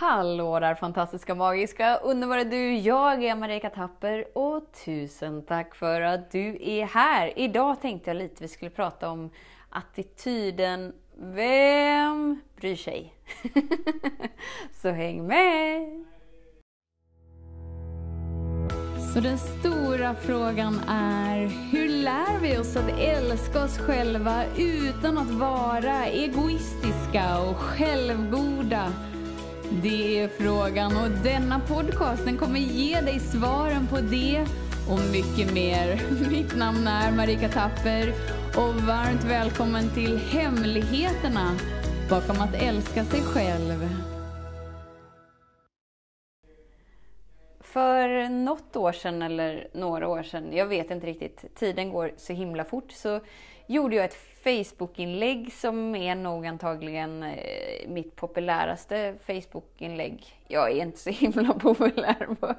Hallå där fantastiska, magiska, underbara du! Jag är Marika Tapper och tusen tack för att du är här! Idag tänkte jag lite vi skulle prata om attityden Vem bryr sig? Så häng med! Så den stora frågan är, hur lär vi oss att älska oss själva utan att vara egoistiska och självgoda? Det är frågan och denna podcast den kommer ge dig svaren på det och mycket mer. Mitt namn är Marika Tapper och varmt välkommen till Hemligheterna bakom att älska sig själv. För något år sedan eller några år sedan, jag vet inte riktigt, tiden går så himla fort, så gjorde jag ett Facebook-inlägg som är nog antagligen eh, mitt populäraste Facebook-inlägg. Jag är inte så himla populär på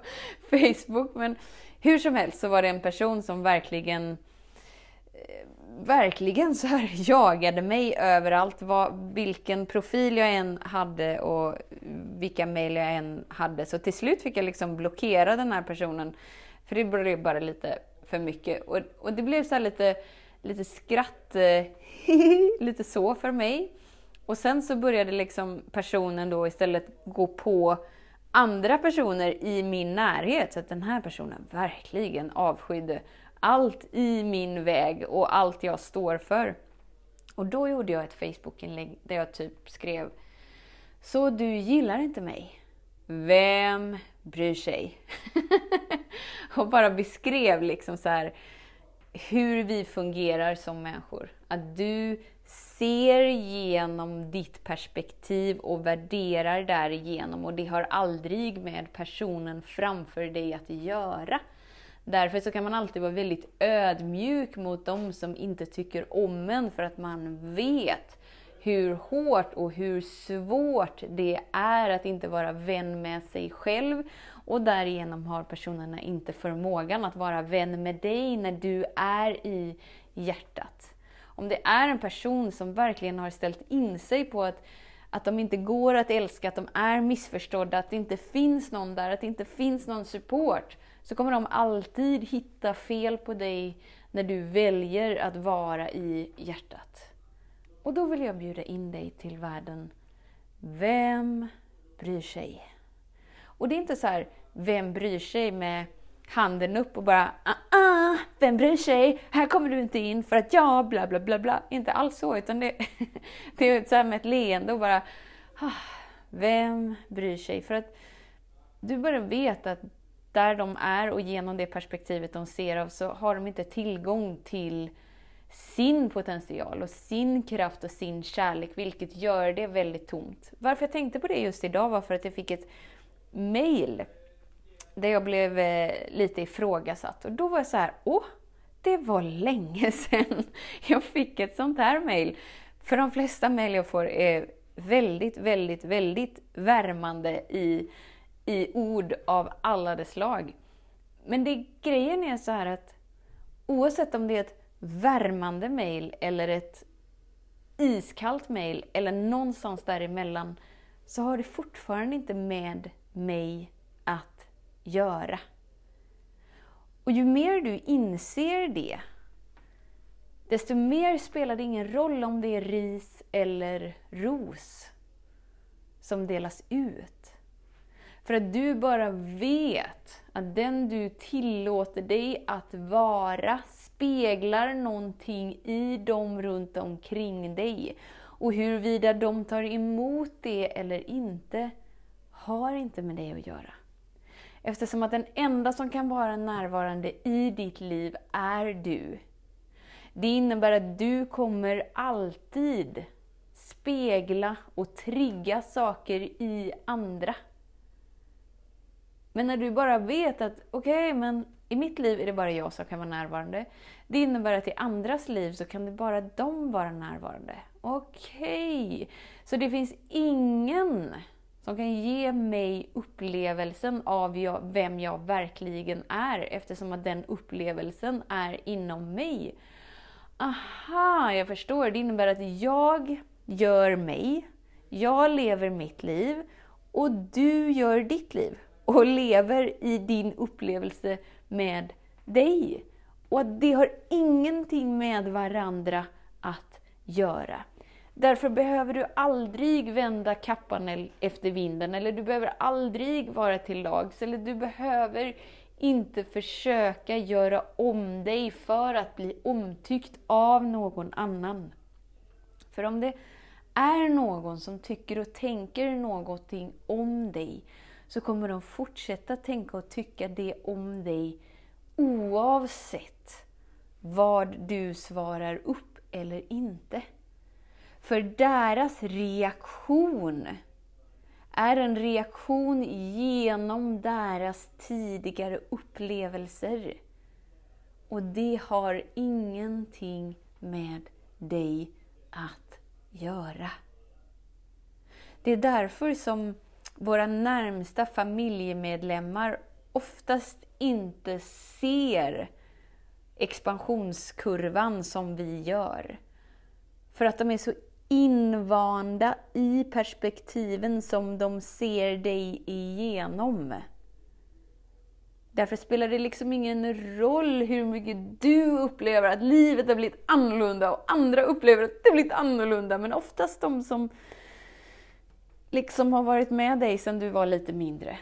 Facebook, men hur som helst så var det en person som verkligen eh, verkligen så här jagade mig överallt. Vad, vilken profil jag än hade och vilka mejl jag än hade. Så till slut fick jag liksom blockera den här personen. För det blev bara lite för mycket. Och, och det blev så lite lite skratt, eh, lite så för mig. Och sen så började liksom personen då istället gå på andra personer i min närhet. Så att den här personen verkligen avskydde allt i min väg och allt jag står för. Och då gjorde jag ett Facebookinlägg där jag typ skrev Så du gillar inte mig? Vem bryr sig? och bara beskrev liksom så här hur vi fungerar som människor. Att du ser genom ditt perspektiv och värderar därigenom och det har aldrig med personen framför dig att göra. Därför så kan man alltid vara väldigt ödmjuk mot dem som inte tycker om en för att man vet hur hårt och hur svårt det är att inte vara vän med sig själv och därigenom har personerna inte förmågan att vara vän med dig när du är i hjärtat. Om det är en person som verkligen har ställt in sig på att, att de inte går att älska, att de är missförstådda, att det inte finns någon där, att det inte finns någon support, så kommer de alltid hitta fel på dig när du väljer att vara i hjärtat. Och då vill jag bjuda in dig till världen Vem bryr sig? Och det är inte så här, vem bryr sig med handen upp och bara ah, ah, vem bryr sig? Här kommer du inte in för att jag bla bla bla bla. Inte alls så, utan det, det är så här med ett leende och bara ah, vem bryr sig? För att du bara vet att där de är och genom det perspektivet de ser av så har de inte tillgång till sin potential och sin kraft och sin kärlek, vilket gör det väldigt tomt. Varför jag tänkte på det just idag var för att jag fick ett mail där jag blev eh, lite ifrågasatt. Och då var jag så här, åh, det var länge sedan jag fick ett sånt här mail. För de flesta mail jag får är väldigt, väldigt, väldigt värmande i, i ord av alla dess slag. Men det, grejen är så här att oavsett om det är ett värmande mail eller ett iskallt mail eller någonstans däremellan så har det fortfarande inte med mig att göra. Och ju mer du inser det, desto mer spelar det ingen roll om det är ris eller ros som delas ut. För att du bara vet att den du tillåter dig att vara speglar någonting i dem runt omkring dig. Och huruvida de tar emot det eller inte har inte med dig att göra. Eftersom att den enda som kan vara närvarande i ditt liv är du. Det innebär att du kommer alltid spegla och trigga saker i andra. Men när du bara vet att okej, okay, men i mitt liv är det bara jag som kan vara närvarande. Det innebär att i andras liv så kan det bara de vara närvarande. Okej! Okay. Så det finns ingen som kan ge mig upplevelsen av vem jag verkligen är eftersom att den upplevelsen är inom mig. Aha, jag förstår. Det innebär att jag gör mig, jag lever mitt liv och du gör ditt liv och lever i din upplevelse med dig. Och att det har ingenting med varandra att göra. Därför behöver du aldrig vända kappan efter vinden, eller du behöver aldrig vara till lags, eller du behöver inte försöka göra om dig för att bli omtyckt av någon annan. För om det är någon som tycker och tänker någonting om dig, så kommer de fortsätta tänka och tycka det om dig oavsett vad du svarar upp eller inte. För deras reaktion är en reaktion genom deras tidigare upplevelser. Och det har ingenting med dig att göra. Det är därför som våra närmsta familjemedlemmar oftast inte ser expansionskurvan som vi gör. För att de är så invanda i perspektiven som de ser dig igenom. Därför spelar det liksom ingen roll hur mycket du upplever att livet har blivit annorlunda och andra upplever att det har blivit annorlunda. Men oftast de som liksom har varit med dig sedan du var lite mindre.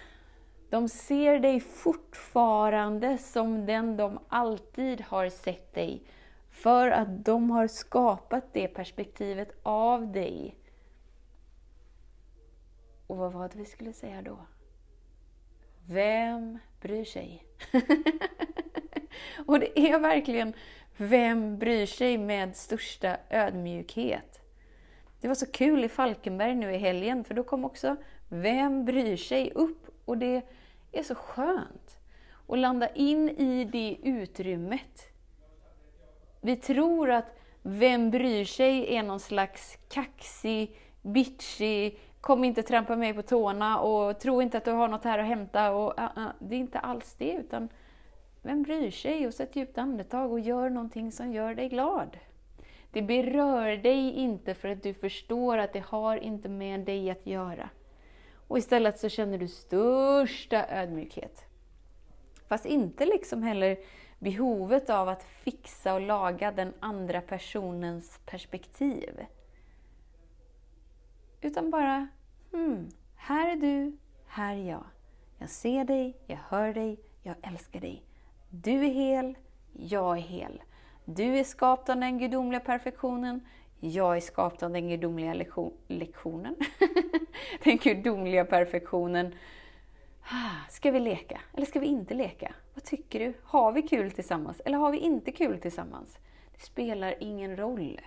De ser dig fortfarande som den de alltid har sett dig. För att de har skapat det perspektivet av dig. Och vad var det vi skulle säga då? Vem bryr sig? och det är verkligen Vem bryr sig med största ödmjukhet? Det var så kul i Falkenberg nu i helgen, för då kom också Vem bryr sig upp? Och det är så skönt att landa in i det utrymmet. Vi tror att vem bryr sig är någon slags kaxig, bitchig, kom inte trampa mig på tårna och tro inte att du har något här att hämta. Och, uh, uh, det är inte alls det, utan vem bryr sig? Och sätt djupt andetag och gör någonting som gör dig glad. Det berör dig inte för att du förstår att det har inte med dig att göra. Och istället så känner du största ödmjukhet. Fast inte liksom heller behovet av att fixa och laga den andra personens perspektiv. Utan bara, hmm, här är du, här är jag. Jag ser dig, jag hör dig, jag älskar dig. Du är hel, jag är hel. Du är skapad av den gudomliga perfektionen, jag är skapad av den gudomliga lektionen. den gudomliga perfektionen. Ah, ska vi leka eller ska vi inte leka? Vad tycker du? Har vi kul tillsammans eller har vi inte kul tillsammans? Det spelar ingen roll.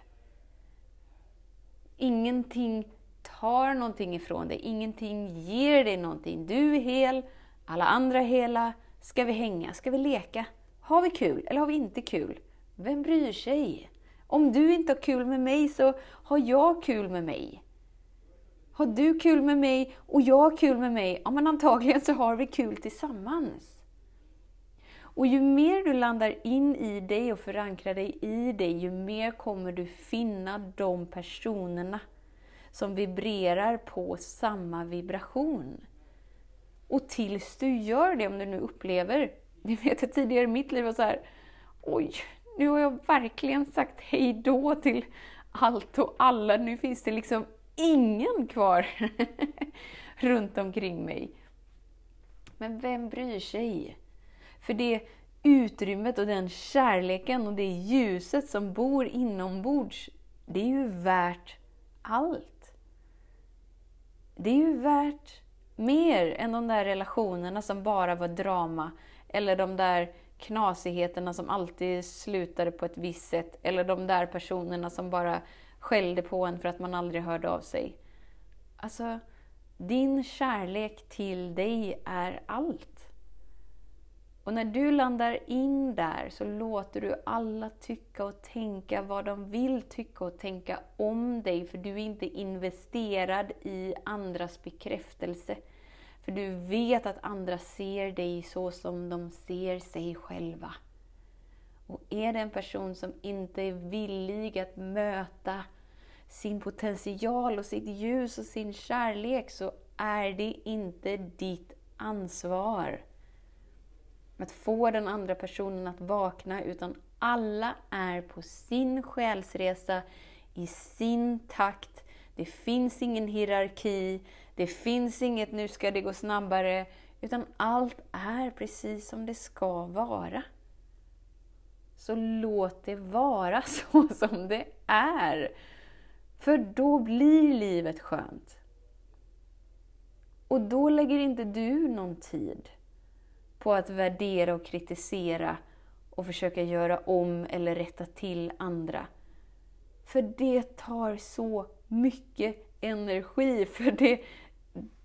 Ingenting tar någonting ifrån dig, ingenting ger dig någonting. Du är hel, alla andra är hela. Ska vi hänga? Ska vi leka? Har vi kul eller har vi inte kul? Vem bryr sig? Om du inte har kul med mig så har jag kul med mig. Har du kul med mig och jag har kul med mig, ja men antagligen så har vi kul tillsammans. Och ju mer du landar in i dig och förankrar dig i dig, ju mer kommer du finna de personerna som vibrerar på samma vibration. Och tills du gör det, om du nu upplever, ni vet att tidigare i mitt liv var så här, oj, nu har jag verkligen sagt hej då till allt och alla. Nu finns det liksom ingen kvar runt omkring mig. Men vem bryr sig? För det utrymmet och den kärleken och det ljuset som bor inombords, det är ju värt allt. Det är ju värt mer än de där relationerna som bara var drama, eller de där knasigheterna som alltid slutade på ett visst sätt, eller de där personerna som bara skällde på en för att man aldrig hörde av sig. Alltså, din kärlek till dig är allt. Och när du landar in där så låter du alla tycka och tänka vad de vill tycka och tänka om dig, för du är inte investerad i andras bekräftelse. För du vet att andra ser dig så som de ser sig själva. Och är det en person som inte är villig att möta sin potential och sitt ljus och sin kärlek så är det inte ditt ansvar att få den andra personen att vakna, utan alla är på sin själsresa, i sin takt. Det finns ingen hierarki, det finns inget nu ska det gå snabbare, utan allt är precis som det ska vara. Så låt det vara så som det är. För då blir livet skönt. Och då lägger inte du någon tid på att värdera och kritisera och försöka göra om eller rätta till andra. För det tar så mycket energi. För det,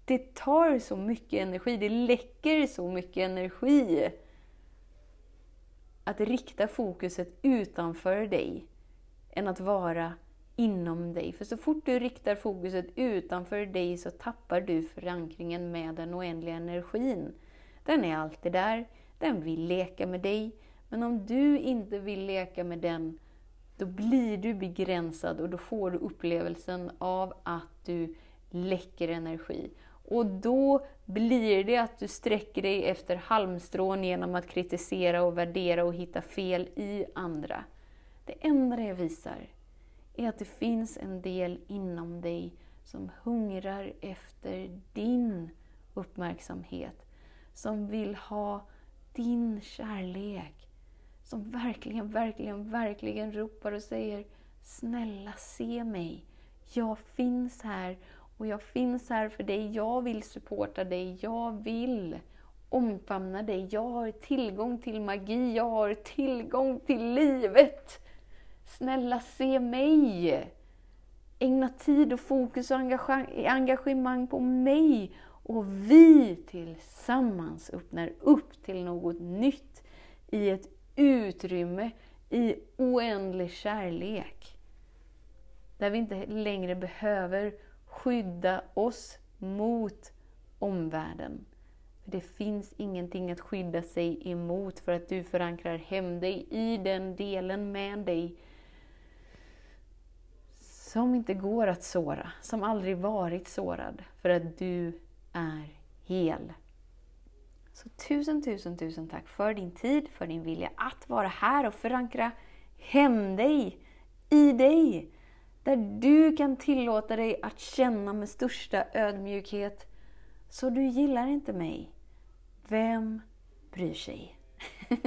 det tar så mycket energi, det läcker så mycket energi. Att rikta fokuset utanför dig, än att vara inom dig. För så fort du riktar fokuset utanför dig så tappar du förankringen med den oändliga energin. Den är alltid där, den vill leka med dig. Men om du inte vill leka med den, då blir du begränsad och då får du upplevelsen av att du läcker energi. Och då blir det att du sträcker dig efter halmstrån genom att kritisera och värdera och hitta fel i andra. Det enda det visar är att det finns en del inom dig som hungrar efter din uppmärksamhet som vill ha din kärlek. Som verkligen, verkligen, verkligen ropar och säger Snälla se mig. Jag finns här och jag finns här för dig. Jag vill supporta dig. Jag vill omfamna dig. Jag har tillgång till magi. Jag har tillgång till livet. Snälla se mig. Ägna tid och fokus och engagemang på mig och vi tillsammans öppnar upp till något nytt i ett utrymme i oändlig kärlek. Där vi inte längre behöver skydda oss mot omvärlden. För Det finns ingenting att skydda sig emot för att du förankrar hem dig i den delen med dig som inte går att såra, som aldrig varit sårad, för att du är hel. Så tusen, tusen, tusen tack för din tid, för din vilja att vara här och förankra hem dig, i dig. Där du kan tillåta dig att känna med största ödmjukhet. Så du gillar inte mig. Vem bryr sig?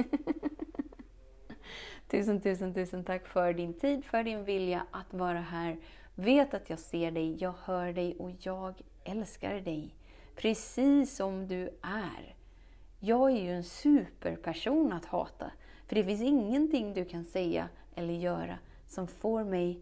tusen, tusen, tusen tack för din tid, för din vilja att vara här. Vet att jag ser dig, jag hör dig och jag älskar dig precis som du är. Jag är ju en superperson att hata, för det finns ingenting du kan säga eller göra som får mig